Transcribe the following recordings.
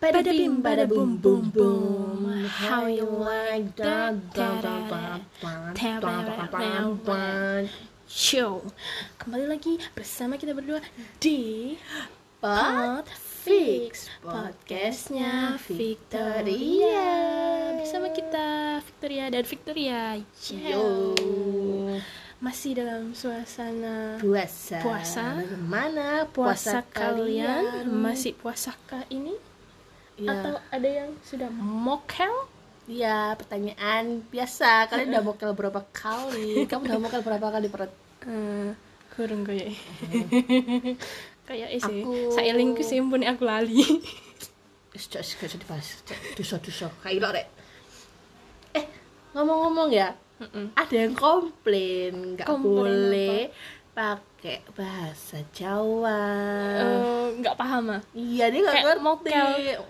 Bada bim bada boom boom boom. How you like that? Show. Kembali lagi bersama kita berdua di Pod Fix podcastnya Victoria. Bersama kita Victoria dan Victoria. Yo. Masih dalam suasana Puasa. Puasa. Bagaimana puasa puasa, kalian? kalian? Masih puasakah ini? Ya. Atau ada yang sudah mokel? Ya, pertanyaan biasa. Kalian udah mokel berapa kali? Kamu udah mokel berapa kali per Eh, kurang kayak kayak sih Aku- saya lingku sih pun aku lali Cok, gak usah dibahas. Duso-duso. Kayak rek. Eh, ngomong-ngomong ya, ada yang komplain nggak boleh pakai bahasa Jawa. Eh, nggak paham ah iya, dia nggak ngerti. mokel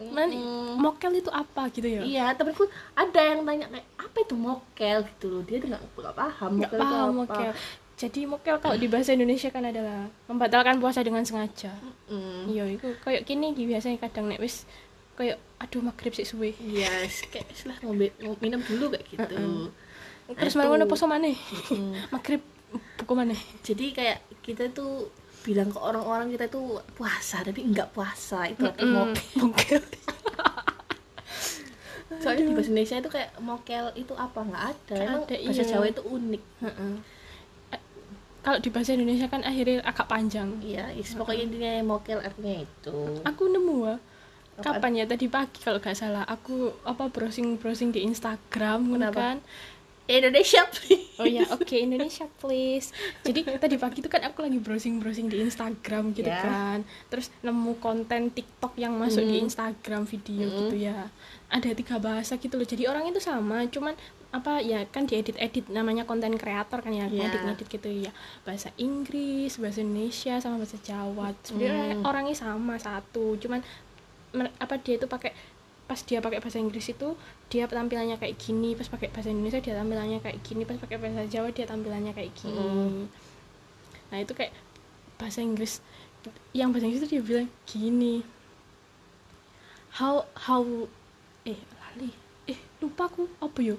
Man, Mm-mm. mokel itu apa gitu ya Iya, temenku ada yang tanya kayak apa itu mokel gitu loh. Dia nggak nggak paham. nggak paham mokel jadi mokel kalau di bahasa Indonesia kan adalah membatalkan puasa dengan sengaja Mm. iya itu kayak gini Ki, biasanya kadang nek wis kayak aduh maghrib sih suwe Iya, kayak setelah ngombe ngom- minum dulu kayak gitu. terus Aduh. malah ngono poso maneh Mm. maghrib buku maneh Jadi kayak kita tuh bilang ke orang-orang kita tuh puasa tapi enggak puasa itu apa Mm, mokel. Soalnya di bahasa Indonesia itu kayak mokel itu apa nggak ada. Emang ada, bahasa iya. Jawa itu unik. Eh, kalau di bahasa Indonesia kan akhirnya agak panjang Iya, is- pokoknya intinya mokel artinya itu. aku nemu Apaan? kapan ya tadi pagi kalau nggak salah aku apa browsing browsing di Instagram Kenapa? kan Indonesia please. oh ya oke Indonesia please jadi tadi pagi itu kan aku lagi browsing browsing di Instagram gitu Ya. kan terus nemu konten TikTok yang masuk di Hmm. Instagram video Hmm. gitu ya ada tiga bahasa gitu loh jadi orang itu sama cuman apa ya kan diedit edit namanya konten kreator kan ya Ya. ngedit ngedit gitu ya. Bahasa Inggris bahasa Indonesia sama bahasa Jawa. Sebenarnya Hmm. orangnya sama satu. Cuman apa dia itu pakai pas dia pakai bahasa Inggris itu dia tampilannya kayak gini pas pakai bahasa Indonesia dia tampilannya kayak gini pas pakai bahasa Jawa dia tampilannya kayak gini. Mm. nah itu kayak bahasa Inggris. Yang bahasa Inggris itu dia bilang gini. How how eh lali. Eh lupa aku apa yo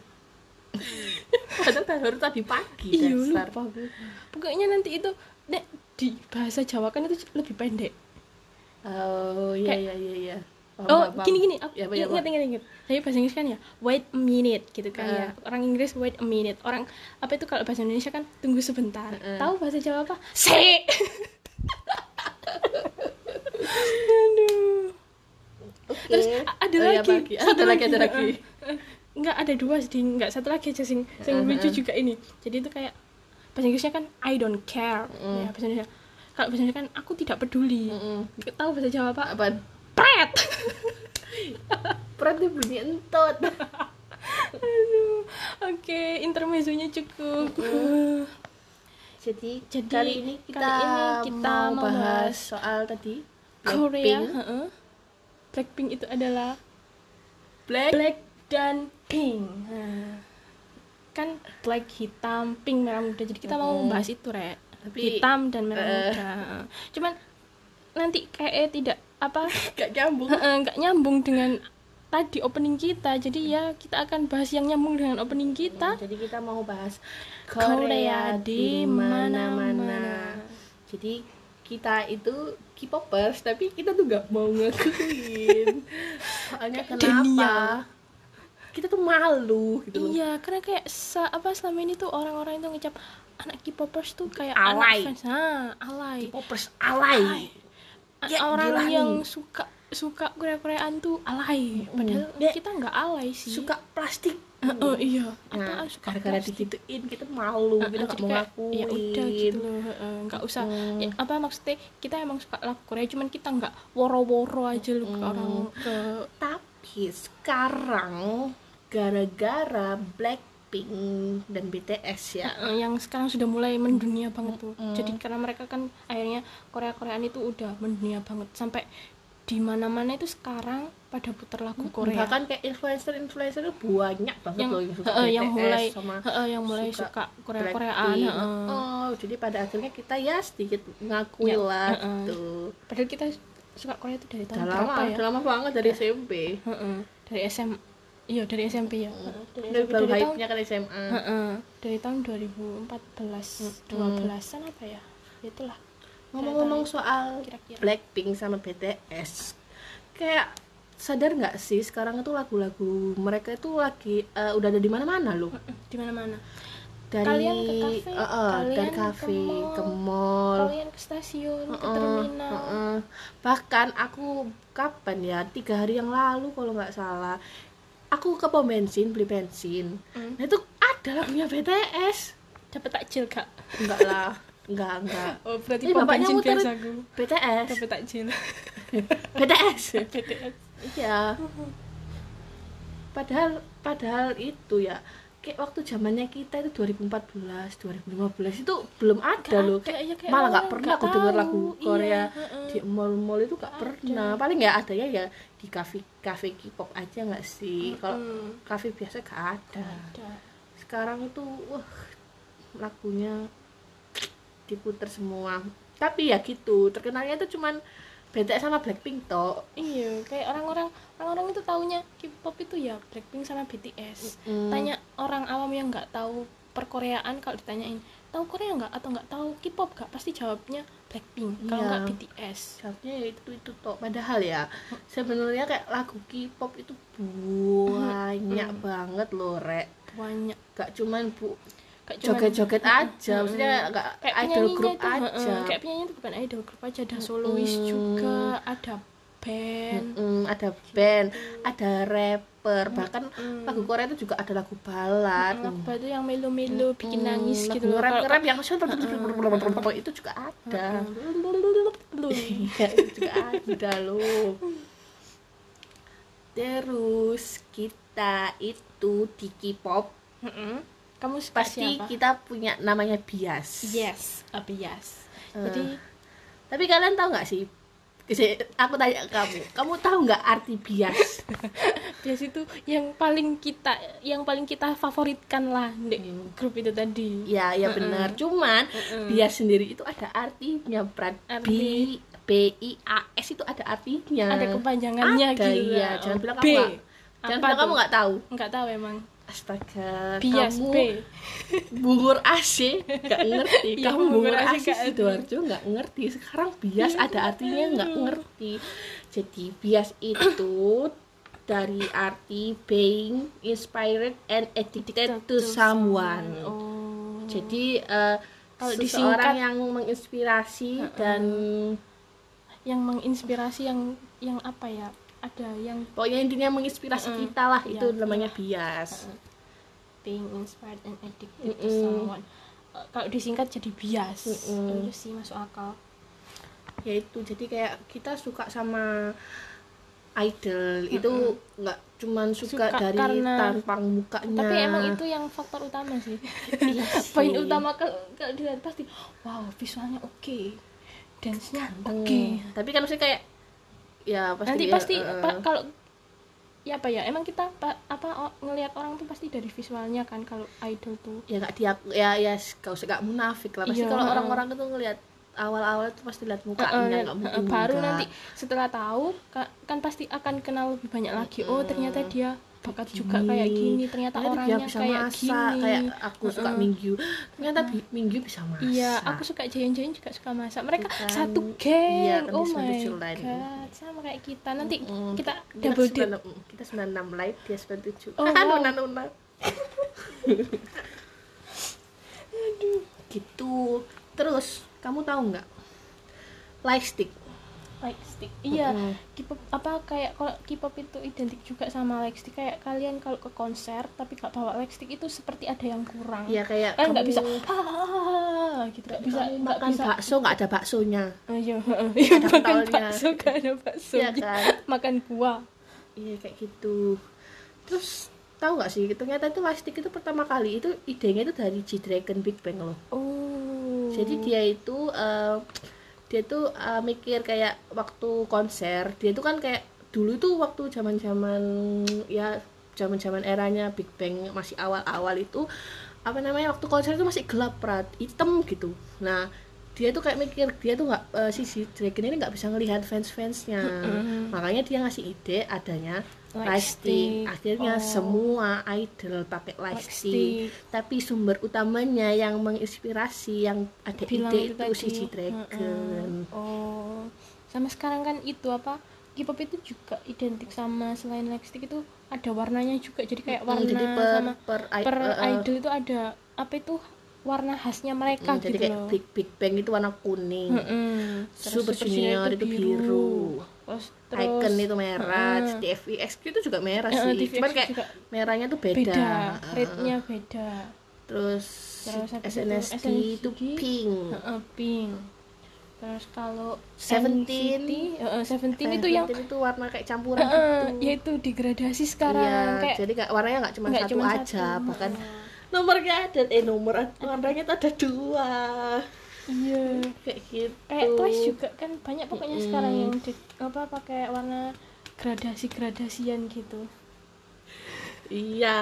Padahal baru tadi pagi iya lupa aku. Pokoknya nanti itu nek di bahasa Jawa kan itu lebih pendek. Oh iya Kayak- iya iya iya. Oh paham. gini gini. Aku Ya, ya, ingat ingat ingat. Tapi bahasa Inggris kan ya wait a minute gitu kan Eh. ya orang Inggris wait a minute. Orang apa itu kalau bahasa Indonesia kan tunggu sebentar. Eh. tahu bahasa Jawa apa? Se aduh. Oke. terus ada Oh, iya, lagi. pagi. ada lagi ada lagi. Enggak ada dua sih enggak satu lagi aja sing sing Eh, lucu juga ini jadi itu kayak bahasa Inggrisnya kan I don't care Mm. ya bahasa Indonesia kalau bahasa Indonesia kan aku tidak peduli Mm-mm. tahu bahasa Jawa apa Apaan? pret Perut dia bunyi entot. Aduh, oke, intermezzonya cukup. Jadi, Jadi, kali ini kita, kali ini kita mau mau bahas soal tadi Korea, Blackpink. heeh. Blackpink itu adalah Black. black dan pink. Nah, kan black hitam, pink merah muda. Jadi kita mau Mm-mm. bahas itu, Rek. Tapi, hitam dan merah eh. muda. Cuman nanti kayak tidak apa Gak nyambung. nggak nyambung dengan tadi opening kita. Jadi ya kita akan bahas yang nyambung dengan opening kita. Jadi kita mau bahas Korea Korea di mana-mana. Jadi kita itu K-popers tapi kita tuh gak mau ngakuin. Soalnya kenapa? denial. Kita tuh malu gitu loh. Iya, karena kayak sa- apa selama ini tuh orang-orang itu ngecap anak K-popers tuh kayak Alay. anak fans. Nah, alay. K-popers alay. A- Ya, orang yang suka suka Korea-Koreaan tuh alay. Padahal Dek, kita nggak alay sih. Suka plastik. oh iya. Nah, Apa suka gara-gara digituin kita malu, Heeh, kita gak jadi mau ngakuin. ya udah gitu loh nggak usah Mm. ya, apa maksudnya kita emang suka lagu Korea cuman kita nggak woro-woro aja loh ke orang ke Tapi sekarang gara-gara Blackpink dan BTS ya. Eh, yang sekarang sudah mulai mendunia banget tuh Mm-mm. jadi karena mereka kan akhirnya Korea Koreaan itu udah mendunia banget sampai di mana-mana itu sekarang pada putar lagu Korea bahkan kayak influencer-influencer itu banyak banget yang loh yang suka heeh, yang BTS mulai sama heeh, yang mulai suka suka Korea-Koreaan heeh. oh jadi pada akhirnya kita ya sedikit ngakui Ya, lah heeh. gitu padahal kita suka Korea itu dari tahun udah berapa lama ya? udah lama banget dari SMP Heeh, dari SM iya dari SMP ya. Heeh, dari SMP baru dari tahun hype-nya kan SMA Heeh, dari tahun 2014 12-an apa ya? Itulah. Ngomong-ngomong soal kira-kira. Blackpink sama BTS kayak sadar nggak sih sekarang itu lagu-lagu mereka itu lagi eh, udah ada di mana-mana loh? Di mana-mana dari Kalian ke kafe, eh, eh, kalian dari ke kafe mall, ke mall kalian ke stasiun ke Heeh, terminal. heeh. bahkan aku kapan ya tiga hari yang lalu kalau nggak salah aku ke pom bensin beli bensin. Hmm. nah itu ada lagunya BTS dapat takjil kak? Enggak lah enggak enggak. Oh berarti pom bapaknya bensin muter- biasa gue BTS dapat takjil. BTS BTS iya. Padahal padahal itu ya kayak waktu zamannya kita itu 2014 2015 itu belum ada Nggak loh. kayak iya, kayak malah nggak orang pernah nggak aku denger tahu. lagu Iya, Korea heeh. di mall-mall itu nggak pernah. paling ya adanya ya di kafe kafe K-pop aja nggak sih. Kalau Hmm, kafe biasa gak ada. Ada. sekarang itu wah lagunya diputer semua. Tapi ya gitu terkenalnya itu cuman BTS sama Blackpink toh. Iya kayak orang-orang orang-orang itu taunya K-pop itu ya Blackpink sama BTS Mm. tanya orang awam yang nggak tahu perkoreaan kalau ditanyain tahu Korea nggak atau nggak tahu K-pop nggak? Pasti jawabnya Blackpink kalau Iya. nggak BTS jawabnya ya itu itu toh. Padahal ya sebenarnya kayak lagu K-pop itu banyak banget loh rek. Banyak. Gak cuman bu joget-joget aja Mm-mm. maksudnya gak kayak idol group itu, aja kayak penyanyi itu bukan idol group aja ada solois Mm-mm. juga ada band Mm-mm, ada band ada rapper bahkan Mm-mm. lagu Korea itu juga ada lagu balad lagu itu yang melo-melo bikin nangis lagu gitu loh rap rap yang itu juga ada Iya, itu juga ada loh terus kita itu di K-pop Mm-mm. Kamu pasti siapa? kita punya namanya bias. Yes a bias. Eh. jadi tapi kalian tahu nggak sih? Aku tanya ke kamu kamu tahu nggak arti bias? Bias itu yang paling kita yang paling kita favoritkan lah di grup itu tadi. Ya ya benar. Cuman bias sendiri itu ada artinya Prat. B Arti. B I A S itu ada artinya. Ada kepanjangannya ada, gitu lah. jangan Oh, bilang B. kamu jangan Apa bilang kamu nggak tahu. Nggak tahu emang astaga bias kamu bungur AC nggak ngerti. Iya, kamu bungur bungur AC AC sidoarjo nggak ngerti. Sekarang bias ada artinya nggak ngerti. Jadi bias itu dari arti being inspired and addicted to someone. oh. Jadi Kalau seseorang yang menginspirasi dan yang menginspirasi yang yang apa ya ada yang pokoknya intinya menginspirasi Mm-mm. kita lah Iya, itu namanya iya. bias. Being inspired and addicted to Mm-mm. someone. Eh, kalau disingkat jadi bias. Mm-mm. itu sih masuk akal. Ya itu jadi kayak kita suka sama idol. Itu nggak cuman suka, Suka dari karena- tampang mukanya. Tapi emang itu yang faktor utama sih. Iya sih. poin utama kalau kalau dilihat pasti wow visualnya oke. Dance-nya Hmm, oke. Tapi kan mesti kayak ya pasti nanti pasti eh, pa- kalau ya apa ya emang kita pa- apa o- ngelihat orang tuh pasti dari visualnya kan kalau idol tuh. Ya nggak dia ya ya gak usah gak munafik lah. Pasti Iya, kalau orang-orang itu ngelihat awal-awal itu pasti lihat mukanya nggak heeh, mungkin baru nanti setelah tahu ka- kan pasti akan kenal lebih banyak lagi. Oh ternyata dia bakat juga kayak gini ternyata Ternyata orangnya bisa kayak masak, gini kayak aku suka Heeh. minggu ternyata Bi- minggu bisa masak Iya, aku suka Jayan-Jayan juga suka masak. Mereka Bukan. satu geng. Iya, oh my god, sama kayak kita. Nanti Mm. kita Dia double date. 96, kita 96 live dia 97 Oh, wow. nuna nuna gitu terus kamu tahu nggak light stick Like stick. Iya, Mm-mm. K-pop apa kayak kalau K-pop itu identik juga sama like stick. Kayak kalian kalau ke konser tapi gak bawa like stick itu seperti ada yang kurang. ya kayak Kalian nggak bisa ah gitu. Nggak bisa kamu makan bisa. bakso nggak ada baksonya. Oh, iya, iya, makan bakso gak ada bakso. Iya kan? makan buah. Iya kayak gitu. Terus tahu nggak sih ternyata itu stick itu pertama kali itu idenya itu dari G Dragon Big Bang loh. Oh. Jadi dia itu eh, dia tuh uh, mikir kayak waktu konser dia tuh kan kayak dulu tuh waktu zaman zaman ya zaman zaman eranya Big Bang masih awal awal itu apa namanya waktu konser itu masih gelap prat hitam gitu. Nah dia tuh kayak mikir dia tuh nggak eh, si si Dragon ini nggak bisa ngelihat fans fansnya makanya dia ngasih ide adanya Lightstick. lightstick akhirnya Oh. semua idol pakai lightstick Lightstick. tapi sumber utamanya yang menginspirasi yang ada Bilang ide itu itu si. G Dragon Mm-mm. oh sama sekarang kan itu apa K-pop itu juga identik sama selain lipstick itu ada warnanya juga jadi kayak warna jadi per sama per, i- per eh, eh, idol itu ada apa itu warna khasnya mereka mm, jadi gitu kayak loh Big Big Bang itu warna kuning Mm-mm. Terus Super Junior itu biru. terus terus Icon itu merah, Mm-mm. TVX itu juga merah sih. TVX Cuman kayak juga merahnya tuh beda. beda rate-nya beda Terus, Terus SNSD itu SNSD, pink. Heeh, pink terus kalau Seventeen. Heeh, Seventeen itu yang itu warna kayak campuran gitu. ya itu degradasi sekarang Iya, kayak jadi kayak warnanya nggak cuma satu cuma aja, satu. bahkan Heeh. Nomornya ada eh nomor tuh ada dua. iya Kayak gitu. kayak Twice juga kan banyak pokoknya Mm-mm. sekarang yang di- apa pakai warna gradasi gradasian gitu Iya.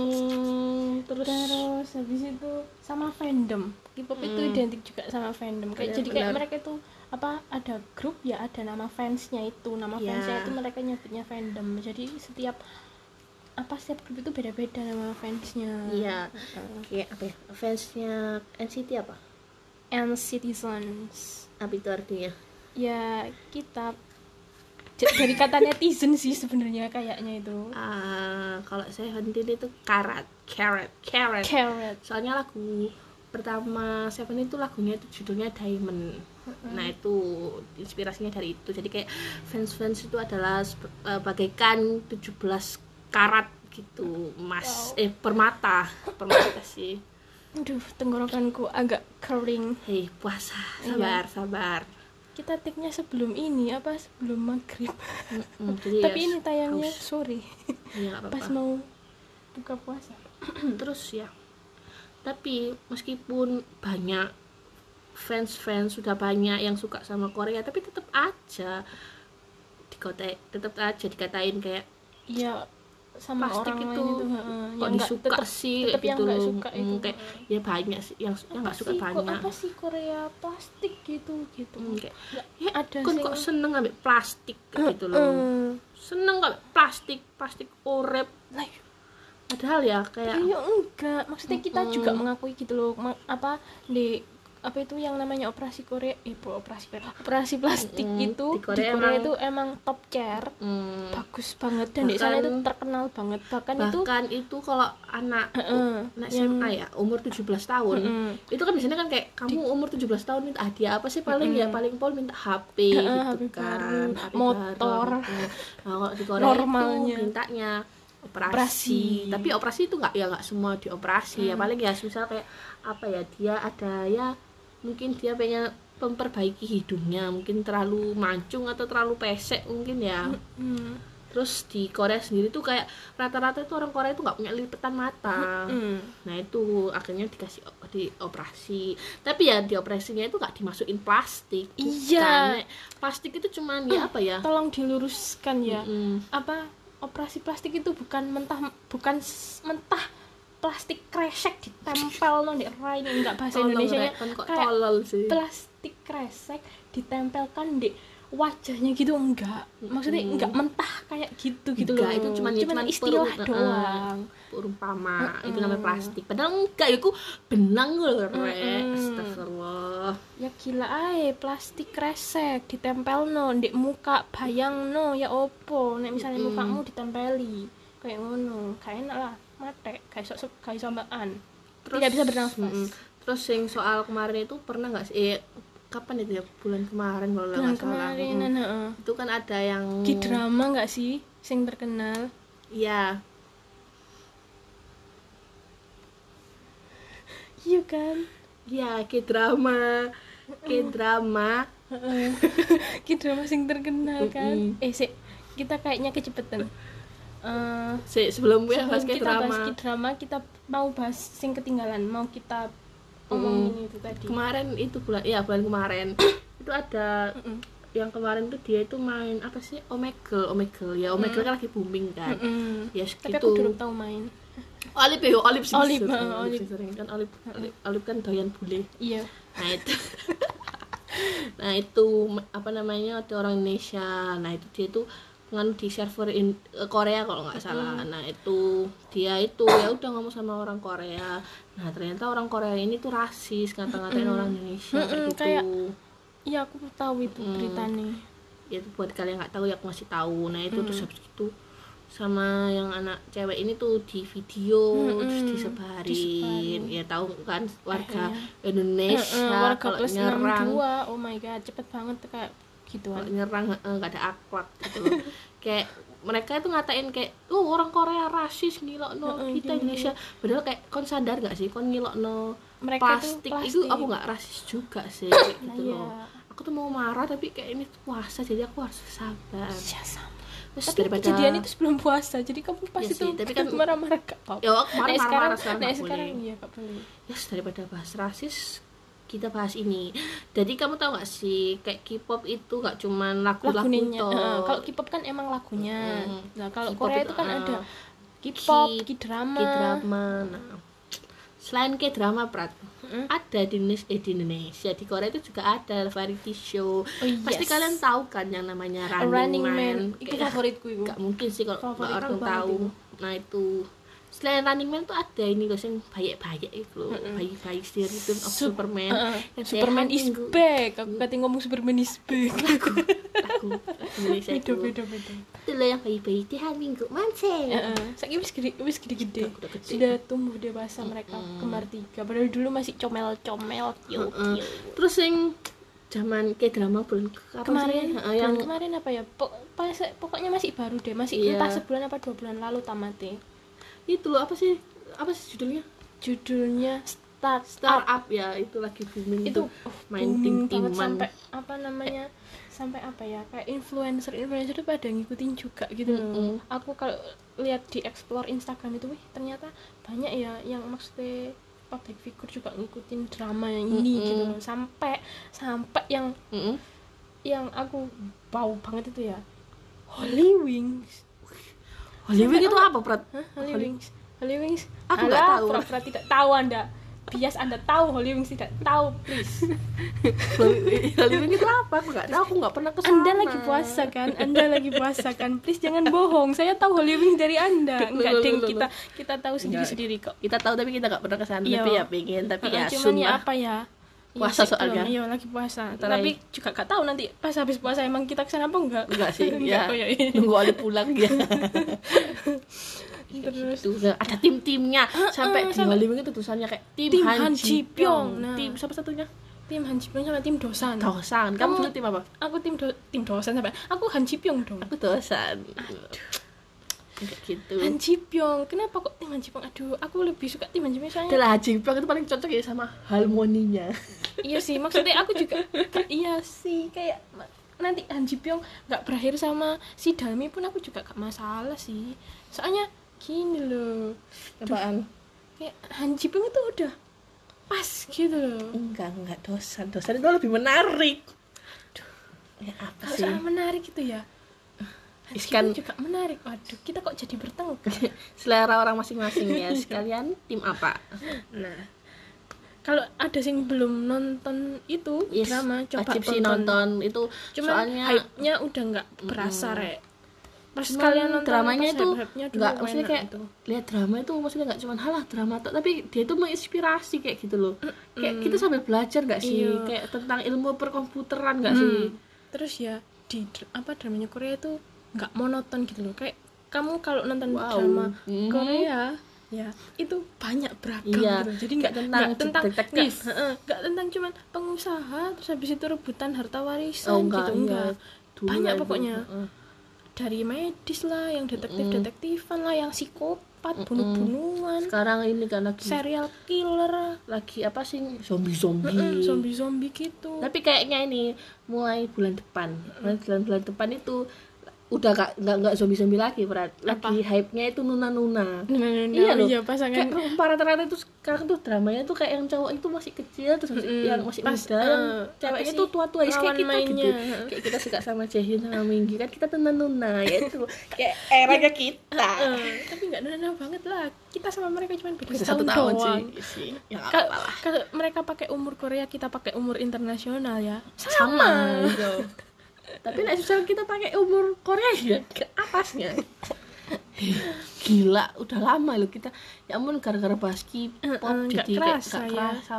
Hmm, terus, terus habis itu sama fandom K-pop itu Hmm. identik juga sama fandom kayak Benar, jadi kayak benar. mereka tuh apa ada grup ya ada nama fansnya itu nama Ya. fansnya itu mereka nyebutnya fandom jadi setiap apa setiap grup itu beda-beda nama fansnya Iya. Heeh. kayak apa ya? Fansnya NCT apa? and citizens Apa itu artinya? ya kita dari kata netizen sih sebenarnya kayaknya itu Ah, kalau Seventeen itu karat, carrot, carrot. carrot Soalnya lagu pertama Seven itu lagunya itu judulnya Diamond. Nah itu inspirasinya dari itu. Jadi kayak fans-fans itu adalah eh, bagaikan 17 karat gitu emas. Eh permata. Permata sih. Aduh tenggorokanku agak kering. Hei puasa. Iya. sabar sabar. Kita take-nya sebelum ini apa? Sebelum maghrib. Mm, jadi tapi ya ini tayangnya haus. sore Iya, nggak pas apa-apa. mau buka puasa. Terus ya. Tapi meskipun banyak fans-fans sudah banyak yang suka sama Korea tapi tetap aja dikote tetap aja dikatain kayak iya sama plastik orang itu. itu kok yang nggak- disuka tetep- sih tetep yang gitu nggak suka Mm, itu. kayak ya banyak sih yang yang nggak Apa suka sih, kok banyak. apa sih Korea plastik gitu gitu. Mm, kayak Nggak ya ada kan sih kok seneng ngambil plastik kayak gitu loh. Heeh. seneng ngambil plastik plastik urep Lah, padahal ya kayak iya enggak. Maksudnya kita juga mengakui gitu loh. Apa di apa itu yang namanya operasi Korea eh operasi operasi plastik Mm-mm. itu Di di Korea Korea, emang- itu emang top chair mm, bagus banget dan di sana Bahkan- itu terkenal banget bahkan, itu bahkan itu kalau anak Heeh, anak yang- SMA ya umur 17 tahun Mm-mm. itu kan biasanya kan kayak kamu umur 17 tahun minta hadiah apa sih paling ya paling pol minta HP Heeh, gitu HP kan baru, motor. baru. nah, kalau di Korea Normalnya. itu mintanya operasi. Operasi. tapi operasi itu nggak ya nggak semua dioperasi ya paling ya misal kayak apa ya dia ada ya mungkin dia pengen memperbaiki hidungnya mungkin terlalu mancung atau terlalu pesek mungkin ya Hmm. terus di Korea sendiri tuh kayak rata-rata itu orang Korea itu nggak punya lipatan mata Hmm. nah itu akhirnya dikasih o- di operasi tapi ya di operasinya itu nggak dimasukin plastik Iya. Bukan. plastik itu cuman ya apa ya tolong diluruskan ya Mm, apa operasi plastik itu bukan mentah bukan mentah plastik kresek ditempel no di rai ini enggak bahasa Indonesia nya kayak tolol sih. plastik kresek ditempelkan di wajahnya gitu enggak. Maksudnya Mm-mm. enggak mentah kayak gitu gitu Enggak, loh. itu cuman ya, cuman istilah peru- doang. Umpama itu namanya plastik. Padahal enggak ya aku benang loh rek Mm-mm. astagfirullah. Ya gila ae plastik kresek ditempel no di muka bayang no ya opo? Nek misalnya Mm-mm. mukamu ditempeli kayak ngono kayak enak lah mate kayak sok kayak sombaan tidak bisa bernafas. Mm-mm. terus yang soal kemarin itu pernah nggak sih? Eh, kapan itu ya? Bulan kemarin kalau bulan nggak salah. kemarin Mm-mm. heeh. itu kan ada yang Ki drama nggak sih sing terkenal? Iya, iya kan? Iya K drama, K drama. Ki drama sing terkenal kan? Eh sik kita kayaknya kecepetan Eh, Se sebelum ya sebelum bahas kita bahas drama. Ki drama kita mau bahas sing ketinggalan mau kita omongin itu tadi. kemarin itu bulan ya bulan kemarin. Itu ada Mm-mm. yang kemarin tuh dia itu main apa sih? Omegle Omegle. Ya Omegle kan lagi booming kan. Ya tapi gitu aku belum tahu main. Olip ya Olip sih. Olip, Olip sering. Kan Olip Olip, Olip kan doyan bule. Iya. Nah itu. Nah itu apa namanya ada orang Indonesia. Nah itu dia tuh nganu di server in, eh, Korea kalau nggak salah nah itu dia itu ya udah ngomong sama orang Korea nah ternyata orang Korea ini tuh rasis ngata-ngatain orang Indonesia Mm-mm, gitu kayak- iya aku tahu itu Mm. beritanya ya itu buat kalian nggak tahu ya aku masih tahu nah itu Mm. terus habis itu sama yang anak cewek ini tuh di video terus Mm-mm, disebarin. disebarin. ya tahu kan warga. Indonesia warga kalau plus nyerang 62 oh my god cepet banget kayak gitu kalau nyerang nggak ada akhlak gitu loh. Kayak mereka itu ngatain kayak oh orang Korea rasis ngilok no kita. Indonesia. Padahal kayak kon sadar gak sih kon ngilok no mereka plastik, plastik? Itu aku nggak rasis juga sih kayak Nah, gitu iya. loh. Aku tuh mau marah tapi kayak ini puasa jadi aku harus sabar. Ya, sama. terus tapi daripada kejadian itu sebelum puasa jadi kamu pasti Iya sih, tuh tapi kan- marah-marah gak apa-apa. Ya aku marah Nek marah, marah sekarang nggak sekarang iya gak boleh. Yes daripada bahas rasis kita bahas ini. Jadi kamu tahu gak sih kayak K-pop itu gak cuman lagu-lagu. Heeh, kalau K-pop kan emang lagunya. Mm. nah kalau K-pop Korea itu, itu kan ah, ada K-pop K- K-drama. K-drama nah. Selain K-drama Prat Mm-mm. ada di Indonesia, eh, di Indonesia di Korea itu juga ada variety show. Oh, pasti yes. kalian tahu kan yang namanya Running, Running Man, Man. Itu favoritku itu nggak mungkin sih kalau orang tahu. itu. nah itu selain Running Man tuh ada ini loh yang banyak-banyak itu loh. Bayi-bayi Rhythm of Sup- Superman. Heeh, yang Superman is minggu- back. Aku kata ngomong Superman is back. Lagu lagu Indonesia beda itu. Beda beda itu loh yang bayi-bayi di hari minggu mancing. Heeh, saya wis gede wis gede gede Udah- udah gede. sudah tumbuh dewasa mereka Mm-mm. kembar tiga. Padahal dulu masih comel comel cute Heeh. terus yang zaman kayak drama bulan ke- kemarin sih? Yang kemarin apa ya? Pok- pokoknya masih baru deh. Masih Iya. entah sebulan apa dua bulan lalu tamatnya itu loh apa sih? Apa sih judulnya? Judulnya start startup ya itu lagi booming itu oh, main tim-timan. banget sampai apa namanya? Sampai apa ya? Kayak influencer influencer itu pada ngikutin juga gitu Mm-mm. aku kalau lihat di explore Instagram itu wih ternyata banyak ya yang maksudnya public figure juga ngikutin drama yang ini gitu loh. Sampai sampai yang yang aku bau banget itu ya. Holy Wings Hollywood itu apa Prat? Hah, Holy Holy- Wings Holy Wings Aku nggak tahu. pura-pura tidak tahu anda bias anda tahu Holy Wings tidak tahu please Hollywood itu apa? Aku nggak tahu, aku nggak pernah ke sana. Anda lagi puasa kan? Anda lagi puasa kan? Please jangan bohong. Saya tahu Holy Wings dari Anda. Enggak, loh, Kita kita tahu sendiri-sendiri kok. Kita tahu tapi kita nggak pernah ke sana. Iya. Tapi ya pengen, tapi ya cuman ya apa ya? Puasa Iya, soalnya. Iya, lagi puasa. Antara- Tapi juga gak tahu nanti pas habis puasa emang kita ke sana apa enggak? Enggak sih, Enggak, ya. ya. Nunggu Ali pulang ya. Terus nah, ada tim-timnya. Sampai di sampai- Hollywood itu tulisannya kayak tim, Tim Han, Han Ji Pyong. Nah. Tim siapa satunya? tim Han Ji Pyong sama tim Dosan. Dosan. Kamu Kamu- tim apa? Aku tim do, tim Dosan sampai. Aku Han Ji Pyong dong. Aku Dosan. Kayak gitu. Han Ji Pyong. Kenapa kok tim Han Ji Pyong? Aduh, aku lebih suka tim Han Ji Pyong soalnya Adalah Ji Pyong itu paling cocok ya sama harmoninya. Iya sih maksudnya aku juga iya sih kayak nanti Han Ji Pyong nggak berakhir sama si Dalmi pun aku juga gak masalah sih soalnya gini loh Apaan? kayak Han Ji Pyong itu udah pas gitu loh Enggak, enggak dosan. Dosan itu lebih menarik. Ya apa sih? soal menarik gitu ya Iskan juga menarik waduh kita kok jadi bertengkar selera orang masing-masing ya. Sekalian tim apa? nah kalau ada yang belum nonton itu Yes, drama coba wajib sih nonton itu Cuman soalnya hype-nya udah nggak berasa, Mm-mm. Rek. Pas Cuman kalian nonton dramanya itu nggak maksudnya kayak itu. lihat drama itu maksudnya nggak cuma halah drama tok tapi dia itu menginspirasi kayak gitu loh kayak kita sambil belajar nggak sih Iya. kayak tentang ilmu perkomputeran nggak Hmm. sih Terus ya di apa dramanya Korea itu nggak monoton gitu loh. Kayak kamu kalau nonton Wow. drama Mhm. Korea ya itu banyak beragam Iya, gitu. Jadi nggak tentang nggak tentang detektif. nggak, tentang cuman pengusaha terus habis itu rebutan harta warisan oh enggak gitu iya. enggak. Dulu Banyak pokoknya. Dari medis lah, yang detektif-detektifan lah, yang psikopat, bunuh-bunuhan, sekarang ini kan lagi serial killer, lagi apa sih zombie zombie Mm-mm, zombie-zombie gitu. tapi kayaknya ini mulai bulan depan bulan bulan depan itu udah gak nggak nggak zombie zombie lagi berat lagi hype nya itu nuna nuna iya loh. iya pasangan kayak para rata tuh sekarang tuh dramanya tuh kayak yang cowok itu masih kecil terus masih- Mm-mm. yang masih Pas, muda yang eh, ceweknya tuh tua tua kayak kita mainnya. gitu kayak kita suka sama Jaehyun sama Minggi kan kita tuh nuna ya itu. Kayak eranya kita. Eh, tapi nggak nana banget lah. Kita sama mereka cuma beda satu tahun doang. sih. Sih ya Kalau mereka pakai umur Korea kita pakai umur internasional ya. Sama. Gitu. tapi nek misalnya kita pakai umur Korea ya ke atasnya gila udah lama loh kita. Ya ampun gara-gara eh, nggak jadi kayak kerasa ya. kerasa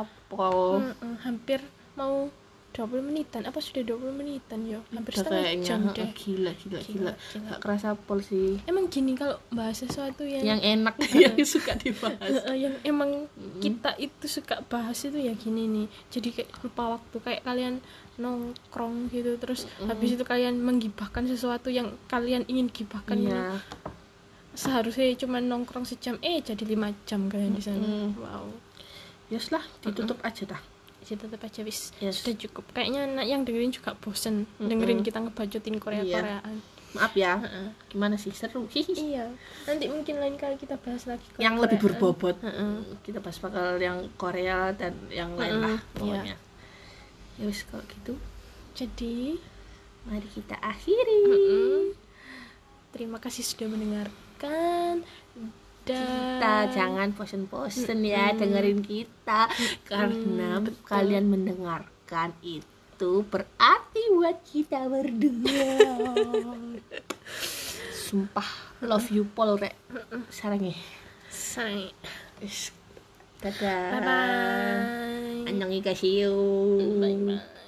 Mm-mm, hampir mau 20 menitan? Apa sudah 20 menitan ya? Hampir udah setengah kayaknya. jam deh. gila gila gila Gila, gila. gak kerasa pol sih. Emang gini kalau bahas sesuatu yang yang enak yang suka dibahas. Yang emang kita itu suka bahas itu ya gini nih. Jadi kayak lupa waktu kayak kalian nongkrong gitu terus habis itu kalian menggibahkan sesuatu yang kalian ingin gibahkan iya. seharusnya cuma nongkrong sejam eh jadi lima jam kalian di sana. Mm. wow. Yes lah ditutup aja dah jadi tetap aja wis Yes. sudah cukup. Kayaknya anak yang dengerin juga bosen dengerin kita ngebacotin Korea Koreaan maaf ya. Gimana sih? Seru. Iya. Nanti mungkin lain kali kita bahas lagi Korea- yang lebih berbobot. Heeh. kita bahas bakal yang Korea dan yang lain lah Mm-mm, pokoknya. Ya wis kalau gitu. Jadi mari kita akhiri. Mm. terima kasih sudah mendengarkan kita jangan bosen-bosen ya dengerin kita. Karena kalian mendengarkan itu berarti buat kita berdua. Sumpah love you Paul rek. Sarangnya say Wis, dadah. Bye bye annyeonghaseyo bye bye